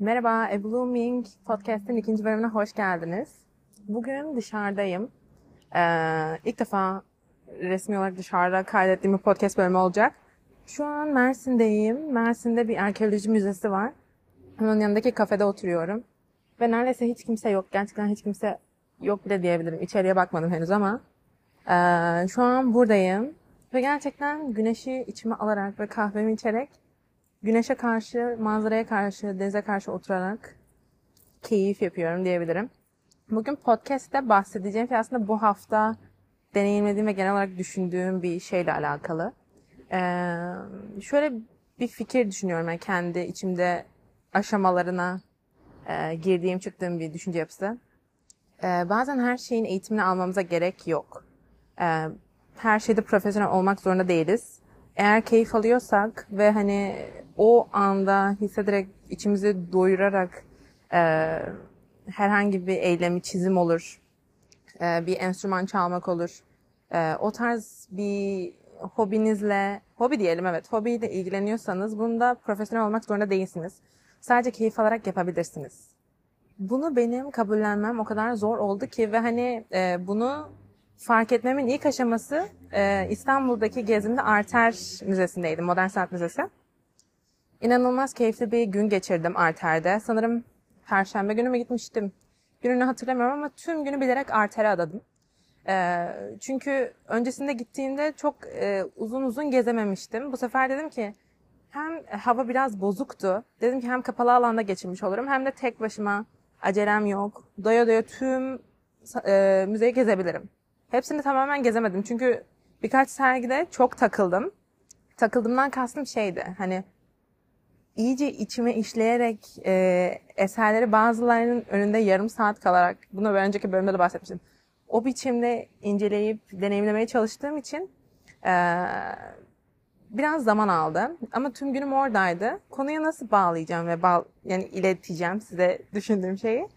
Merhaba, A Blooming Podcast'in ikinci bölümüne hoş geldiniz. Bugün dışarıdayım. Ee, ilk defa resmi olarak dışarıda kaydettiğim bir podcast bölümü olacak. Şu an Mersin'deyim. Mersin'de bir arkeoloji müzesi var. Onun yanındaki kafede oturuyorum. Ve neredeyse hiç kimse yok. Gerçekten hiç kimse yok bile diyebilirim. İçeriye bakmadım henüz ama. Ee, şu an buradayım. Ve gerçekten güneşi içime alarak ve kahvemi içerek güneşe karşı, manzaraya karşı, denize karşı oturarak keyif yapıyorum diyebilirim. Bugün podcast'te bahsedeceğim şey aslında bu hafta deneyimlediğim ve genel olarak düşündüğüm bir şeyle alakalı. Ee, şöyle bir fikir düşünüyorum yani kendi içimde aşamalarına e, girdiğim çıktığım bir düşünce yapısı. Ee, bazen her şeyin eğitimini almamıza gerek yok. Ee, her şeyde profesyonel olmak zorunda değiliz. Eğer keyif alıyorsak ve hani o anda hissederek içimizi doyurarak e, herhangi bir eylemi çizim olur, e, bir enstrüman çalmak olur. E, o tarz bir hobinizle, hobi diyelim evet, hobiyle ilgileniyorsanız bunda profesyonel olmak zorunda değilsiniz. Sadece keyif alarak yapabilirsiniz. Bunu benim kabullenmem o kadar zor oldu ki ve hani e, bunu fark etmemin ilk aşaması e, İstanbul'daki gezimde Arter Müzesi'ndeydim, Modern Sanat Müzesi. İnanılmaz keyifli bir gün geçirdim Arter'de. Sanırım Perşembe günü mü gitmiştim? Gününü hatırlamıyorum ama tüm günü bilerek Arter'e adadım. E, çünkü öncesinde gittiğimde çok e, uzun uzun gezememiştim. Bu sefer dedim ki hem hava biraz bozuktu. Dedim ki hem kapalı alanda geçirmiş olurum hem de tek başıma acelem yok. Doya doya tüm e, müzeyi gezebilirim. Hepsini tamamen gezemedim çünkü birkaç sergide çok takıldım. Takıldığımdan kastım şeydi hani iyice içime işleyerek e, eserleri bazılarının önünde yarım saat kalarak bunu önceki bölümde de bahsetmiştim. O biçimde inceleyip deneyimlemeye çalıştığım için e, biraz zaman aldı. Ama tüm günüm oradaydı. Konuya nasıl bağlayacağım ve bağ, yani ileteceğim size düşündüğüm şeyi.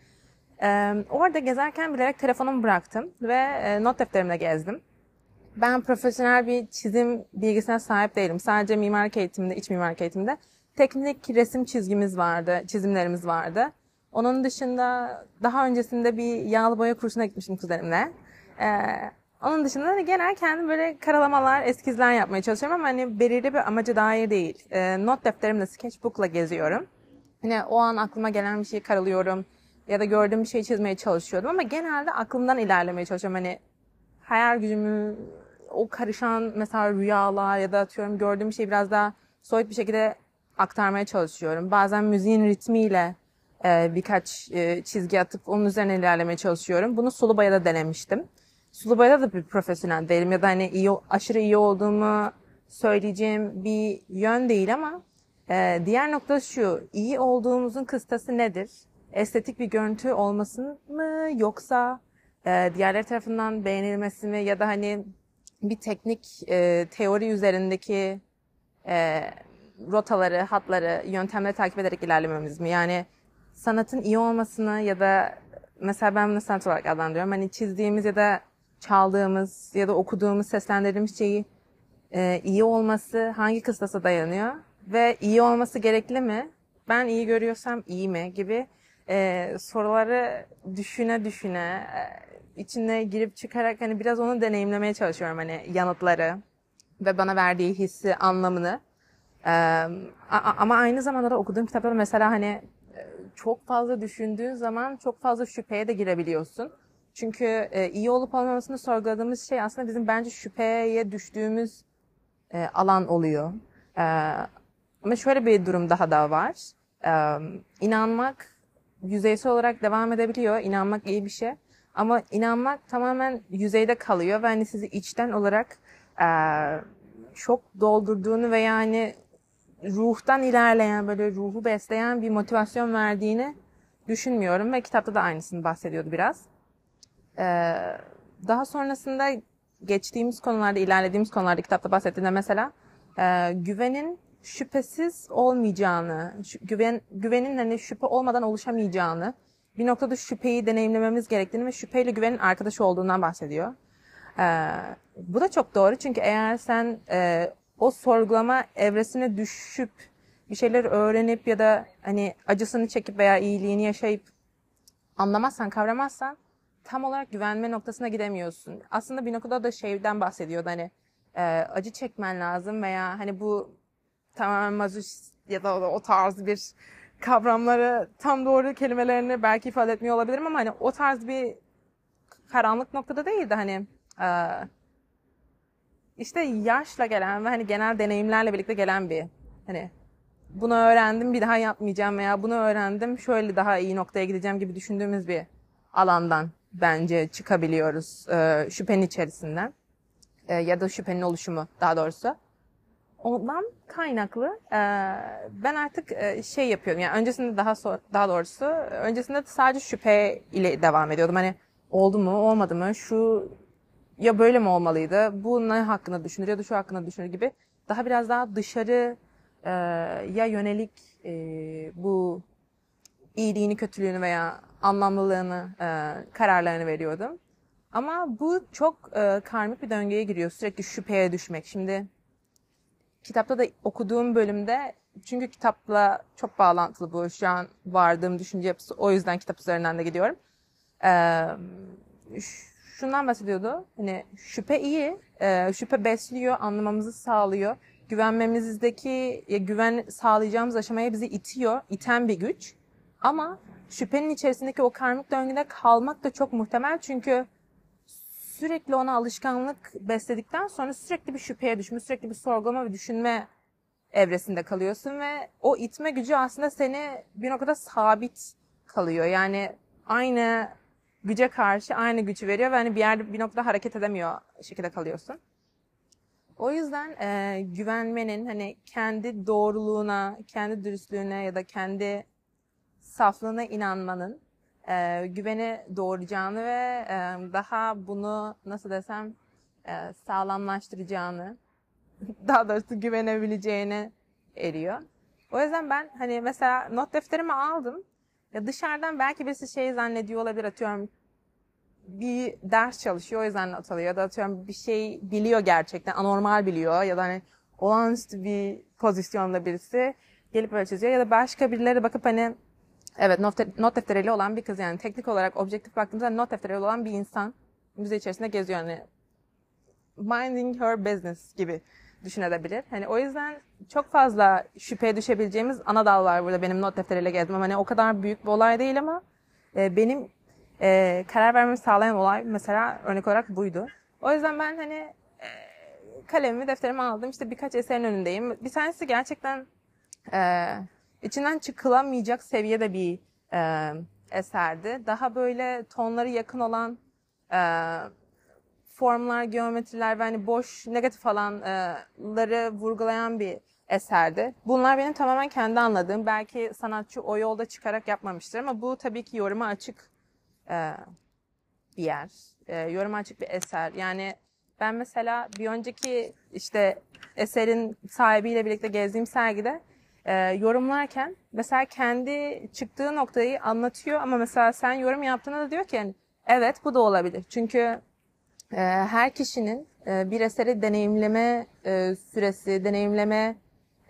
Orada gezerken bilerek telefonumu bıraktım ve e, not defterimle gezdim. Ben profesyonel bir çizim bilgisine sahip değilim. Sadece mimarlık eğitiminde, iç mimarlık eğitiminde teknik resim çizgimiz vardı, çizimlerimiz vardı. Onun dışında daha öncesinde bir yağlı boya kursuna gitmiştim kuzenimle. Ee, onun dışında da genel kendim böyle karalamalar, eskizler yapmaya çalışıyorum ama hani belirli bir amaca dair değil. Ee, not defterimle, sketchbook'la geziyorum. Hani o an aklıma gelen bir şeyi karalıyorum ya da gördüğüm bir şey çizmeye çalışıyordum ama genelde aklımdan ilerlemeye çalışıyorum. Hani hayal gücümü, o karışan mesela rüyalar ya da atıyorum gördüğüm bir şeyi biraz daha soyut bir şekilde aktarmaya çalışıyorum. Bazen müziğin ritmiyle e, birkaç e, çizgi atıp onun üzerine ilerlemeye çalışıyorum. Bunu sulu boyada denemiştim. Sulu boyada da bir profesyonel değilim ya da hani iyi, aşırı iyi olduğumu söyleyeceğim bir yön değil ama e, diğer nokta şu, iyi olduğumuzun kıstası nedir? Estetik bir görüntü olması mı yoksa e, diğerleri tarafından beğenilmesi mi ya da hani bir teknik e, teori üzerindeki e, rotaları, hatları, yöntemleri takip ederek ilerlememiz mi? Yani sanatın iyi olmasını ya da mesela ben bunu sanat olarak adlandırıyorum. Hani çizdiğimiz ya da çaldığımız ya da okuduğumuz, seslendirdiğimiz şeyi e, iyi olması hangi kıstasa dayanıyor? Ve iyi olması gerekli mi? Ben iyi görüyorsam iyi mi? Gibi e, soruları düşüne düşüne e, içine girip çıkarak hani biraz onu deneyimlemeye çalışıyorum hani yanıtları ve bana verdiği hissi, anlamını. E, ama aynı zamanda da okuduğum kitaplarda mesela hani e, çok fazla düşündüğün zaman çok fazla şüpheye de girebiliyorsun. Çünkü e, iyi olup olmamasını sorguladığımız şey aslında bizim bence şüpheye düştüğümüz e, alan oluyor. E, ama şöyle bir durum daha da var. E, inanmak yüzeysel olarak devam edebiliyor. İnanmak iyi bir şey. Ama inanmak tamamen yüzeyde kalıyor ve hani sizi içten olarak e, çok doldurduğunu ve yani ruhtan ilerleyen böyle ruhu besleyen bir motivasyon verdiğini düşünmüyorum ve kitapta da aynısını bahsediyordu biraz. Ee, daha sonrasında geçtiğimiz konularda, ilerlediğimiz konularda kitapta bahsettiğinde mesela e, güvenin şüphesiz olmayacağını, güven, güvenin hani şüphe olmadan oluşamayacağını, bir noktada şüpheyi deneyimlememiz gerektiğini ve şüpheyle güvenin arkadaş olduğundan bahsediyor. Ee, bu da çok doğru çünkü eğer sen e, o sorgulama evresine düşüp bir şeyler öğrenip ya da hani acısını çekip veya iyiliğini yaşayıp anlamazsan, kavramazsan tam olarak güvenme noktasına gidemiyorsun. Aslında bir noktada da şeyden bahsediyordu hani e, acı çekmen lazım veya hani bu tamamen mazoşist ya da o, tarz bir kavramları tam doğru kelimelerini belki ifade etmiyor olabilirim ama hani o tarz bir karanlık noktada değil de hani e, işte yaşla gelen ve hani genel deneyimlerle birlikte gelen bir hani bunu öğrendim bir daha yapmayacağım veya bunu öğrendim şöyle daha iyi noktaya gideceğim gibi düşündüğümüz bir alandan bence çıkabiliyoruz e, şüphenin içerisinden e, ya da şüphenin oluşumu daha doğrusu. Ondan kaynaklı e, ben artık e, şey yapıyorum yani öncesinde daha so daha doğrusu öncesinde sadece şüphe ile devam ediyordum hani oldu mu olmadı mı şu ya böyle mi olmalıydı bu ne hakkında düşünür ya da şu hakkında düşünür gibi daha biraz daha dışarı e, ya yönelik bu iyiliğini kötülüğünü veya anlamlılığını kararlarını veriyordum. Ama bu çok e, karmik bir döngüye giriyor. Sürekli şüpheye düşmek. Şimdi kitapta da okuduğum bölümde çünkü kitapla çok bağlantılı bu şu an vardığım düşünce yapısı. O yüzden kitap üzerinden de gidiyorum. Ee, şundan bahsediyordu. Hani şüphe iyi, e, şüphe besliyor, anlamamızı sağlıyor. Güvenmemizdeki, ya güven sağlayacağımız aşamaya bizi itiyor, iten bir güç. Ama şüphenin içerisindeki o karmik döngüde kalmak da çok muhtemel çünkü sürekli ona alışkanlık besledikten sonra sürekli bir şüpheye düşme, sürekli bir sorgulama ve düşünme evresinde kalıyorsun ve o itme gücü aslında seni bir noktada sabit kalıyor. Yani aynı güce karşı aynı gücü veriyor ve hani bir yerde bir noktada hareket edemiyor şekilde kalıyorsun. O yüzden e, güvenmenin hani kendi doğruluğuna, kendi dürüstlüğüne ya da kendi saflığına inanmanın e, güveni doğuracağını ve e, daha bunu nasıl desem e, sağlamlaştıracağını, daha doğrusu güvenebileceğini eriyor. O yüzden ben hani mesela not defterimi aldım. Ya dışarıdan belki birisi şey zannediyor olabilir atıyorum bir ders çalışıyor o yüzden not alıyor ya da atıyorum bir şey biliyor gerçekten anormal biliyor ya da hani olağanüstü bir pozisyonda birisi gelip böyle çiziyor ya da başka birileri bakıp hani Evet not, not defteriyle olan bir kız yani teknik olarak objektif baktığımızda not defteriyle olan bir insan müze içerisinde geziyor yani minding her business gibi düşünebilir. Hani o yüzden çok fazla şüpheye düşebileceğimiz ana dal var burada benim not defteriyle gezmem. Hani o kadar büyük bir olay değil ama e, benim e, karar vermemi sağlayan olay mesela örnek olarak buydu. O yüzden ben hani e, kalemimi defterimi aldım işte birkaç eserin önündeyim. Bir tanesi gerçekten e, içinden çıkılamayacak seviyede bir e, eserdi. Daha böyle tonları yakın olan e, formlar, geometriler ve hani boş, negatif alanları vurgulayan bir eserdi. Bunlar benim tamamen kendi anladığım. Belki sanatçı o yolda çıkarak yapmamıştır ama bu tabii ki yoruma açık e, bir yer. E, yoruma açık bir eser. Yani ben mesela bir önceki işte eserin sahibiyle birlikte gezdiğim sergide e, yorumlarken mesela kendi çıktığı noktayı anlatıyor ama mesela sen yorum yaptığında da diyor ki yani, evet bu da olabilir. Çünkü e, her kişinin e, bir eseri deneyimleme e, süresi, deneyimleme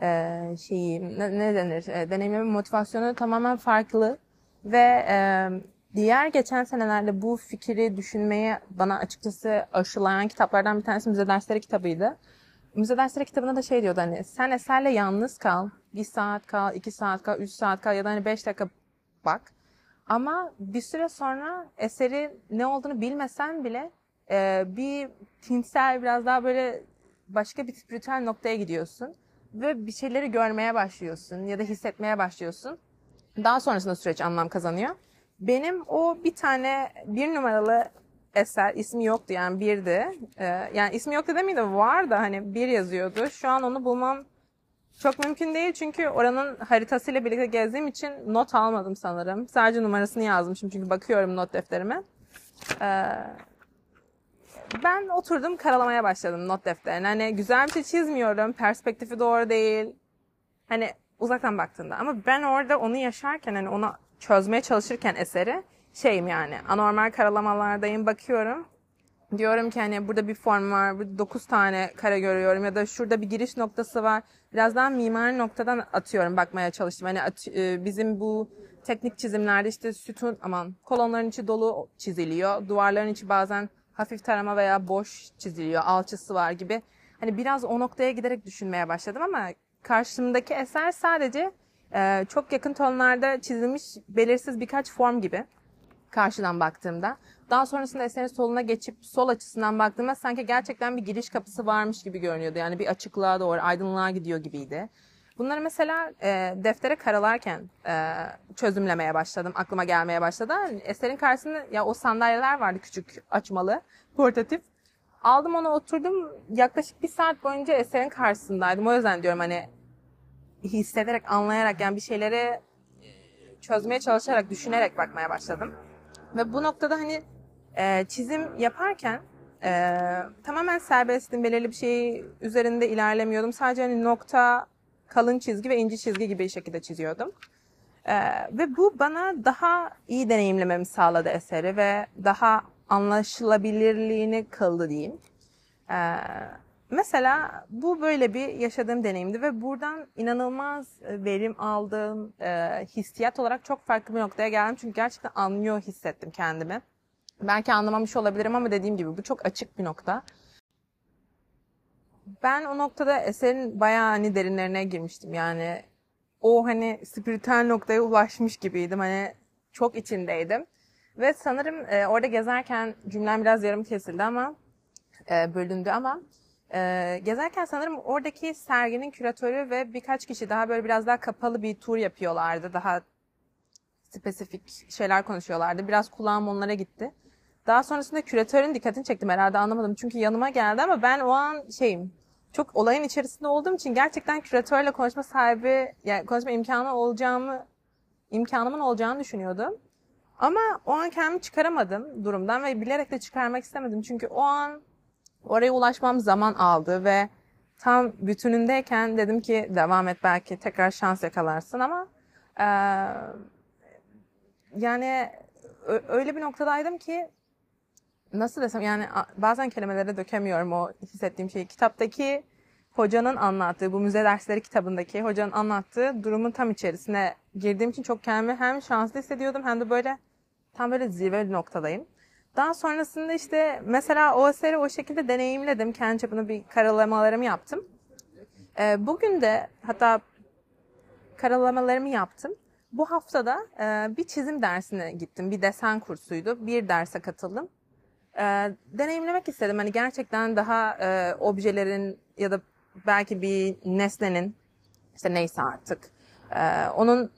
e, şeyi ne, ne denir? E, deneyimleme motivasyonu tamamen farklı ve e, diğer geçen senelerde bu fikri düşünmeye bana açıkçası aşılayan kitaplardan bir tanesi müze dersleri kitabıydı. Müze dersleri kitabında da şey diyordu hani sen eserle yalnız kal bir saat kal, iki saat kal, üç saat kal ya da hani beş dakika bak. Ama bir süre sonra eseri ne olduğunu bilmesen bile e, bir tinsel biraz daha böyle başka bir spiritüel noktaya gidiyorsun. Ve bir şeyleri görmeye başlıyorsun ya da hissetmeye başlıyorsun. Daha sonrasında süreç anlam kazanıyor. Benim o bir tane bir numaralı eser ismi yoktu yani birdi. Ee, yani ismi yoktu demeyeyim de var da hani bir yazıyordu. Şu an onu bulmam çok mümkün değil çünkü oranın haritasıyla birlikte gezdiğim için not almadım sanırım. Sadece numarasını yazmışım çünkü bakıyorum not defterime. Ee, ben oturdum karalamaya başladım not defterine. Hani güzel bir şey çizmiyorum. Perspektifi doğru değil. Hani uzaktan baktığında. Ama ben orada onu yaşarken hani onu çözmeye çalışırken eseri şeyim yani anormal karalamalardayım bakıyorum. diyorum ki hani burada bir form var, burada 9 tane kare görüyorum ya da şurada bir giriş noktası var. Biraz daha mimari noktadan atıyorum bakmaya çalıştım. Hani at, e, bizim bu teknik çizimlerde işte sütun aman kolonların içi dolu çiziliyor. Duvarların içi bazen hafif tarama veya boş çiziliyor. Alçısı var gibi. Hani biraz o noktaya giderek düşünmeye başladım ama karşımdaki eser sadece e, çok yakın tonlarda çizilmiş belirsiz birkaç form gibi karşıdan baktığımda. Daha sonrasında eserin soluna geçip sol açısından baktığımda sanki gerçekten bir giriş kapısı varmış gibi görünüyordu. Yani bir açıklığa doğru, aydınlığa gidiyor gibiydi. Bunları mesela e, deftere karalarken e, çözümlemeye başladım. Aklıma gelmeye başladı. Eserin karşısında ya o sandalyeler vardı küçük açmalı, portatif. Aldım onu oturdum. Yaklaşık bir saat boyunca eserin karşısındaydım. O yüzden diyorum hani hissederek, anlayarak yani bir şeyleri çözmeye çalışarak, düşünerek bakmaya başladım. Ve bu noktada hani e, çizim yaparken e, tamamen serbestim. Belirli bir şey üzerinde ilerlemiyordum. Sadece hani nokta, kalın çizgi ve ince çizgi gibi şekilde çiziyordum. E, ve bu bana daha iyi deneyimlememi sağladı eseri ve daha anlaşılabilirliğini kıldı diyeyim. E, mesela bu böyle bir yaşadığım deneyimdi ve buradan inanılmaz verim aldığım e, hissiyat olarak çok farklı bir noktaya geldim. Çünkü gerçekten anlıyor hissettim kendimi. Belki anlamamış olabilirim ama dediğim gibi bu çok açık bir nokta. Ben o noktada eserin bayağı hani derinlerine girmiştim. Yani o hani spiritüel noktaya ulaşmış gibiydim. Hani çok içindeydim. Ve sanırım e, orada gezerken cümlem biraz yarım kesildi ama e, bölündü ama e, gezerken sanırım oradaki serginin küratörü ve birkaç kişi daha böyle biraz daha kapalı bir tur yapıyorlardı. Daha spesifik şeyler konuşuyorlardı. Biraz kulağım onlara gitti. Daha sonrasında küratörün dikkatini çektim herhalde anlamadım. Çünkü yanıma geldi ama ben o an şeyim çok olayın içerisinde olduğum için gerçekten küratörle konuşma sahibi yani konuşma imkanı olacağımı imkanımın olacağını düşünüyordum. Ama o an kendimi çıkaramadım durumdan ve bilerek de çıkarmak istemedim. Çünkü o an oraya ulaşmam zaman aldı ve tam bütünündeyken dedim ki devam et belki tekrar şans yakalarsın ama e, yani öyle bir noktadaydım ki nasıl desem yani bazen kelimelere dökemiyorum o hissettiğim şeyi. Kitaptaki hocanın anlattığı, bu müze dersleri kitabındaki hocanın anlattığı durumun tam içerisine girdiğim için çok kendimi hem şanslı hissediyordum hem de böyle tam böyle zirve noktadayım. Daha sonrasında işte mesela o eseri o şekilde deneyimledim. Kendi çapında bir karalamalarımı yaptım. Ee, bugün de hatta karalamalarımı yaptım. Bu haftada e, bir çizim dersine gittim. Bir desen kursuydu. Bir derse katıldım. E, deneyimlemek istedim. Hani gerçekten daha e, objelerin ya da belki bir nesnenin işte neyse artık e, onun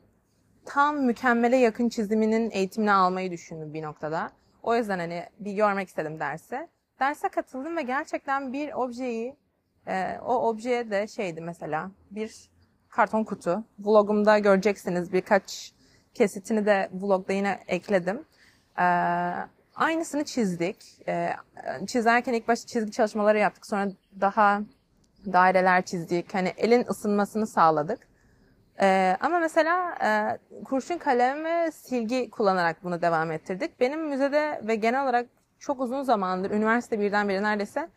tam mükemmele yakın çiziminin eğitimini almayı düşündüm bir noktada. O yüzden hani bir görmek istedim derse. Derse katıldım ve gerçekten bir objeyi e, o objeye de şeydi mesela bir karton kutu. Vlogumda göreceksiniz birkaç kesitini de vlogda yine ekledim. Ee, aynısını çizdik. Ee, çizerken ilk başta çizgi çalışmaları yaptık. Sonra daha daireler çizdik. Hani elin ısınmasını sağladık. Ee, ama mesela e, kurşun kalem ve silgi kullanarak bunu devam ettirdik. Benim müzede ve genel olarak çok uzun zamandır, üniversite birden beri neredeyse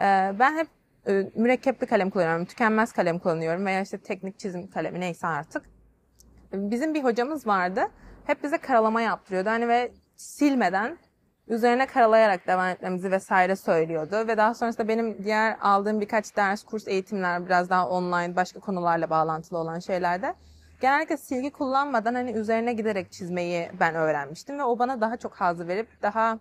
e, ben hep e, mürekkepli kalem kullanıyorum, tükenmez kalem kullanıyorum veya işte teknik çizim kalemi neyse artık. Bizim bir hocamız vardı. Hep bize karalama yaptırıyordu. Hani ve silmeden üzerine karalayarak devam etmemizi vesaire söylüyordu. Ve daha sonrasında benim diğer aldığım birkaç ders, kurs, eğitimler biraz daha online, başka konularla bağlantılı olan şeylerde genellikle silgi kullanmadan hani üzerine giderek çizmeyi ben öğrenmiştim ve o bana daha çok haz verip daha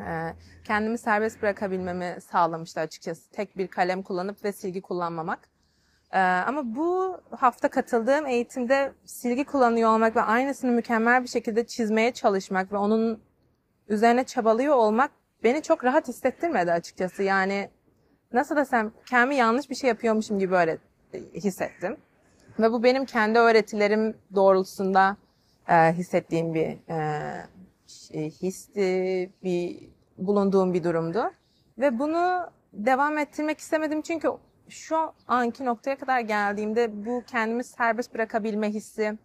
e, kendimi serbest bırakabilmemi sağlamıştı açıkçası. Tek bir kalem kullanıp ve silgi kullanmamak. E, ama bu hafta katıldığım eğitimde silgi kullanıyor olmak ve aynısını mükemmel bir şekilde çizmeye çalışmak ve onun üzerine çabalıyor olmak beni çok rahat hissettirmedi açıkçası. Yani nasıl desem kendimi yanlış bir şey yapıyormuşum gibi öyle hissettim. Ve bu benim kendi öğretilerim doğrultusunda e, hissettiğim bir e, şey, histi, bir bulunduğum bir durumdu. Ve bunu devam ettirmek istemedim çünkü şu anki noktaya kadar geldiğimde bu kendimi serbest bırakabilme hissi,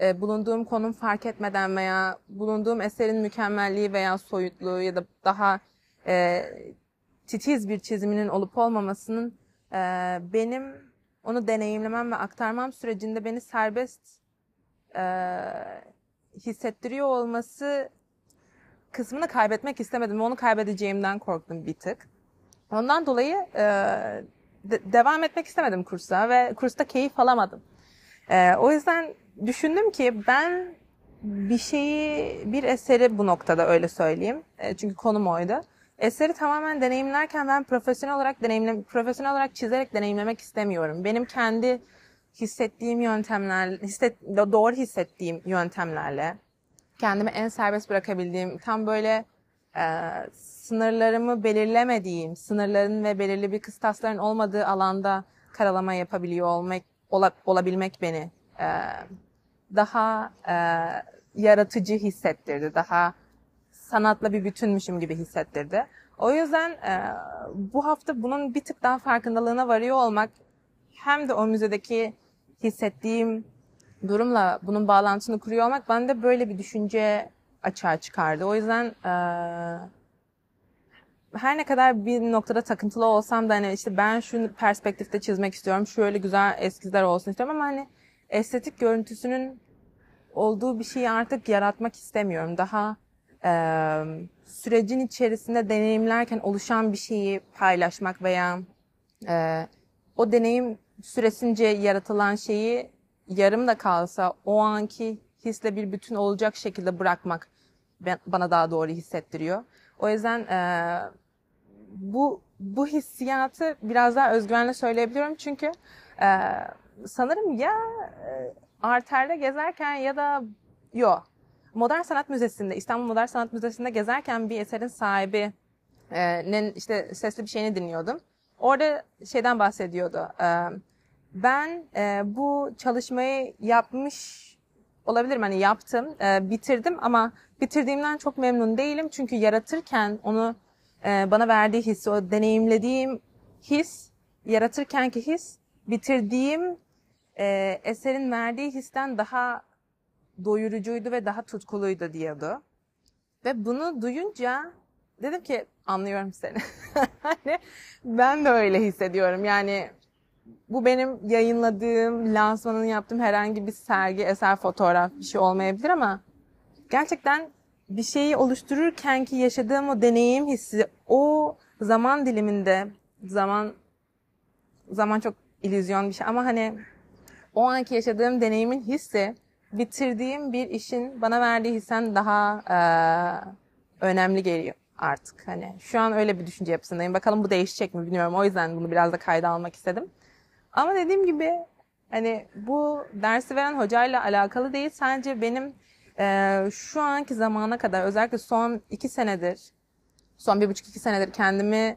e, bulunduğum konum fark etmeden veya bulunduğum eserin mükemmelliği veya soyutluğu ya da daha e, titiz bir çiziminin olup olmamasının e, benim onu deneyimlemem ve aktarmam sürecinde beni serbest e, hissettiriyor olması kısmını kaybetmek istemedim onu kaybedeceğimden korktum bir tık. Ondan dolayı e, de- devam etmek istemedim kursa ve kursta keyif alamadım. E, o yüzden düşündüm ki ben bir şeyi, bir eseri bu noktada öyle söyleyeyim. E, çünkü konum oydu. Eseri tamamen deneyimlerken ben profesyonel olarak deneyimle, profesyonel olarak çizerek deneyimlemek istemiyorum. Benim kendi hissettiğim yöntemler, hisset, doğru hissettiğim yöntemlerle kendimi en serbest bırakabildiğim, tam böyle e, sınırlarımı belirlemediğim, sınırların ve belirli bir kıstasların olmadığı alanda karalama yapabiliyor olmak, ola, olabilmek beni e, daha e, yaratıcı hissettirdi, daha sanatla bir bütünmüşüm gibi hissettirdi. O yüzden e, bu hafta bunun bir tık daha farkındalığına varıyor olmak hem de o müzedeki hissettiğim durumla bunun bağlantısını kuruyor olmak bende böyle bir düşünce açığa çıkardı. O yüzden e, her ne kadar bir noktada takıntılı olsam da hani işte ben şu perspektifte çizmek istiyorum, şöyle güzel eskizler olsun istiyorum ama hani estetik görüntüsünün olduğu bir şeyi artık yaratmak istemiyorum. Daha e, sürecin içerisinde deneyimlerken oluşan bir şeyi paylaşmak veya e, o deneyim süresince yaratılan şeyi yarım da kalsa o anki hisle bir bütün olacak şekilde bırakmak bana daha doğru hissettiriyor. O yüzden e, bu bu hissiyatı biraz daha özgüvenle söyleyebiliyorum çünkü e, sanırım ya e, arterde gezerken ya da yo Modern Sanat Müzesi'nde İstanbul Modern Sanat Müzesi'nde gezerken bir eserin sahibi e, işte sesli bir şeyini dinliyordum. Orada şeyden bahsediyordu. E, ben bu çalışmayı yapmış olabilirim hani yaptım, bitirdim ama bitirdiğimden çok memnun değilim çünkü yaratırken onu bana verdiği hissi, o deneyimlediğim his, yaratırkenki his, bitirdiğim e, eserin verdiği histen daha doyurucuydu ve daha tutkuluydu diyordu. Ve bunu duyunca dedim ki anlıyorum seni. hani ben de öyle hissediyorum. Yani bu benim yayınladığım, lansmanını yaptığım herhangi bir sergi, eser, fotoğraf bir şey olmayabilir ama gerçekten bir şeyi oluştururken ki yaşadığım o deneyim hissi, o zaman diliminde, zaman zaman çok illüzyon bir şey ama hani o anki yaşadığım deneyimin hissi bitirdiğim bir işin bana verdiği hissen daha eee, önemli geliyor artık. Hani şu an öyle bir düşünce yapısındayım. Bakalım bu değişecek mi bilmiyorum. O yüzden bunu biraz da kayda almak istedim. Ama dediğim gibi hani bu dersi veren hocayla alakalı değil. Sadece benim eee, şu anki zamana kadar özellikle son iki senedir, son bir buçuk iki senedir kendimi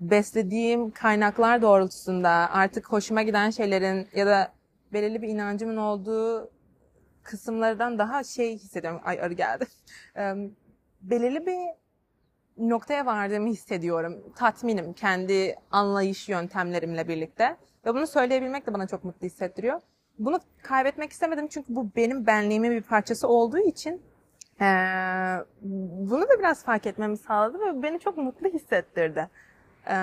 beslediğim kaynaklar doğrultusunda artık hoşuma giden şeylerin ya da belirli bir inancımın olduğu kısımlardan daha şey hissediyorum. Ay arı geldi. Belirli bir noktaya vardığımı hissediyorum. Tatminim kendi anlayış yöntemlerimle birlikte. Ve bunu söyleyebilmek de bana çok mutlu hissettiriyor. Bunu kaybetmek istemedim çünkü bu benim benliğimin bir parçası olduğu için eee, bunu da biraz fark etmemi sağladı ve beni çok mutlu hissettirdi. Eee,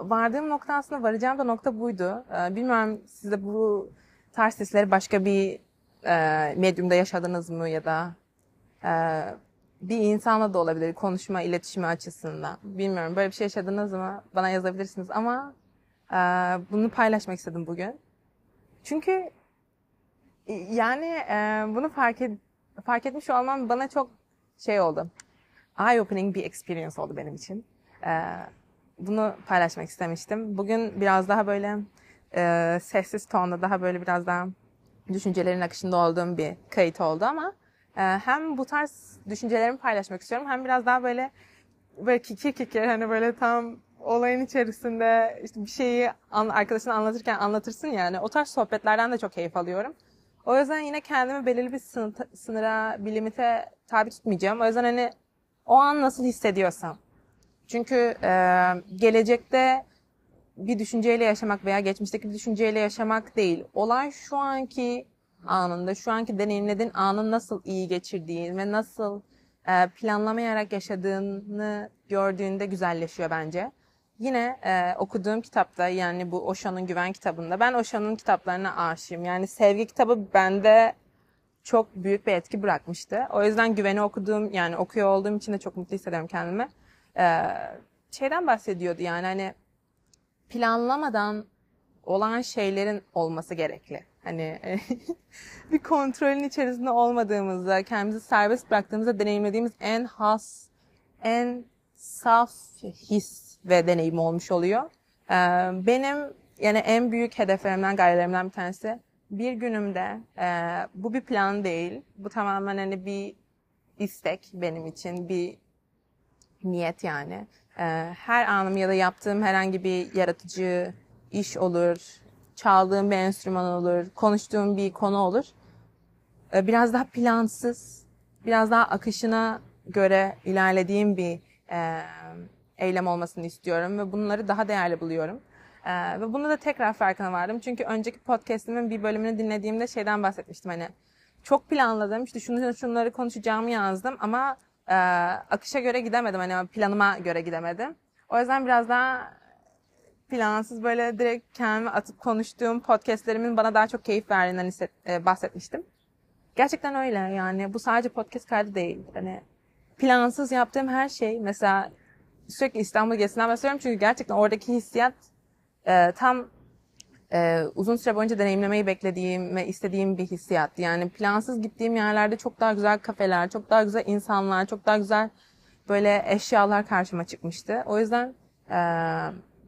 vardığım nokta aslında varacağım da nokta buydu. Eee, bilmiyorum siz bu tarz hisleri başka bir eee medyumda yaşadınız mı ya da eee, bir insanla da olabilir konuşma, iletişimi açısından. Bilmiyorum böyle bir şey yaşadınız mı? Bana yazabilirsiniz ama eee, bunu paylaşmak istedim bugün. Çünkü yani eee, bunu fark et, fark etmiş olmam bana çok şey oldu. Eye opening bir experience oldu benim için. Eee, bunu paylaşmak istemiştim. Bugün biraz daha böyle eee, sessiz tonda daha böyle biraz daha düşüncelerin akışında olduğum bir kayıt oldu ama e, hem bu tarz düşüncelerimi paylaşmak istiyorum hem biraz daha böyle böyle kikir kikir hani böyle tam olayın içerisinde işte bir şeyi an, arkadaşına anlatırken anlatırsın yani o tarz sohbetlerden de çok keyif alıyorum. O yüzden yine kendimi belirli bir sınıra, bir limite tabi tutmayacağım. O yüzden hani o an nasıl hissediyorsam. Çünkü e, gelecekte bir düşünceyle yaşamak veya geçmişteki bir düşünceyle yaşamak değil. Olay şu anki anında, şu anki deneyimlediğin anın nasıl iyi geçirdiğin ve nasıl e, planlamayarak yaşadığını gördüğünde güzelleşiyor bence. Yine e, okuduğum kitapta yani bu Osho'nun Güven kitabında ben Osho'nun kitaplarına aşığım. Yani sevgi kitabı bende çok büyük bir etki bırakmıştı. O yüzden Güven'i okuduğum yani okuyor olduğum için de çok mutlu hissediyorum kendimi. E, şeyden bahsediyordu yani hani planlamadan olan şeylerin olması gerekli. Hani bir kontrolün içerisinde olmadığımızda, kendimizi serbest bıraktığımızda deneyimlediğimiz en has, en saf his ve deneyim olmuş oluyor. Ee, benim yani en büyük hedeflerimden, gayelerimden bir tanesi bir günümde e, bu bir plan değil. Bu tamamen hani bir istek benim için, bir niyet yani. Ee, her anım ya da yaptığım herhangi bir yaratıcı iş olur, çaldığım bir enstrüman olur, konuştuğum bir konu olur. Ee, biraz daha plansız, biraz daha akışına göre ilerlediğim bir e, eylem olmasını istiyorum ve bunları daha değerli buluyorum. Ee, ve bunu da tekrar farkına vardım. Çünkü önceki podcastimin bir bölümünü dinlediğimde şeyden bahsetmiştim hani çok planladım. İşte şunu şunları konuşacağımı yazdım ama e, akışa göre gidemedim. Hani planıma göre gidemedim. O yüzden biraz daha plansız böyle direkt kendimi atıp konuştuğum podcastlerimin bana daha çok keyif verdiğinden hisset, e, bahsetmiştim. Gerçekten öyle yani bu sadece podcast kaydı değil. Hani plansız yaptığım her şey mesela sürekli İstanbul gezisinden bahsediyorum çünkü gerçekten oradaki hissiyat e, tam e, uzun süre boyunca deneyimlemeyi beklediğim ve istediğim bir hissiyat. Yani plansız gittiğim yerlerde çok daha güzel kafeler, çok daha güzel insanlar, çok daha güzel böyle eşyalar karşıma çıkmıştı. O yüzden e,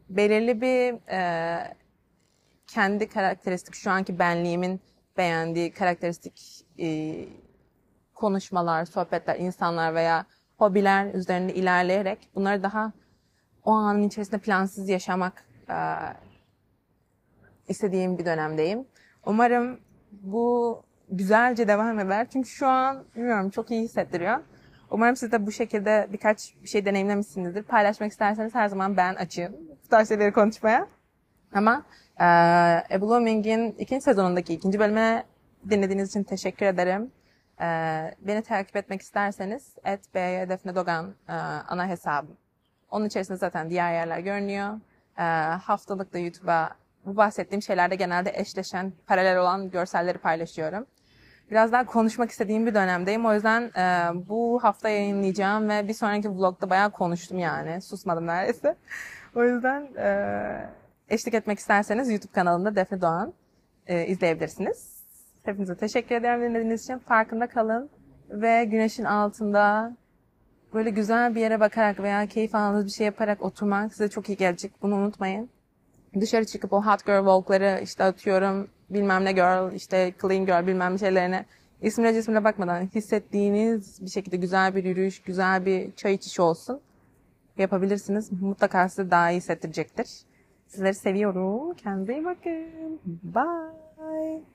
belirli bir e, kendi karakteristik, şu anki benliğimin beğendiği karakteristik e, konuşmalar, sohbetler, insanlar veya hobiler üzerinde ilerleyerek bunları daha o anın içerisinde plansız yaşamak e, istediğim bir dönemdeyim. Umarım bu güzelce devam eder. Çünkü şu an bilmiyorum çok iyi hissettiriyor. Umarım siz de bu şekilde birkaç bir şey deneyimlemişsinizdir. Paylaşmak isterseniz her zaman ben açığım. Bu tarz şeyleri konuşmaya. Ama e, A Blooming'in ikinci sezonundaki ikinci bölüme dinlediğiniz için teşekkür ederim. E, beni takip etmek isterseniz et Defne Dogan e, ana hesabım. Onun içerisinde zaten diğer yerler görünüyor. E, haftalık da YouTube'a bu bahsettiğim şeylerde genelde eşleşen, paralel olan görselleri paylaşıyorum. Biraz daha konuşmak istediğim bir dönemdeyim. O yüzden e, bu hafta yayınlayacağım ve bir sonraki vlogda bayağı konuştum yani. Susmadım neredeyse. o yüzden e, eşlik etmek isterseniz YouTube kanalında Defne Doğan e, izleyebilirsiniz. Hepinize teşekkür ederim dinlediğiniz için. Farkında kalın ve güneşin altında böyle güzel bir yere bakarak veya keyif aldığınız bir şey yaparak oturmak size çok iyi gelecek. Bunu unutmayın. Dışarı çıkıp o hot girl walk'ları işte atıyorum bilmem ne girl, işte clean girl bilmem ne şeylerine isimle cismine bakmadan hissettiğiniz bir şekilde güzel bir yürüyüş, güzel bir çay içiş olsun. Yapabilirsiniz. Mutlaka size daha iyi hissettirecektir. Sizleri seviyorum. Kendinize iyi bakın. Bye.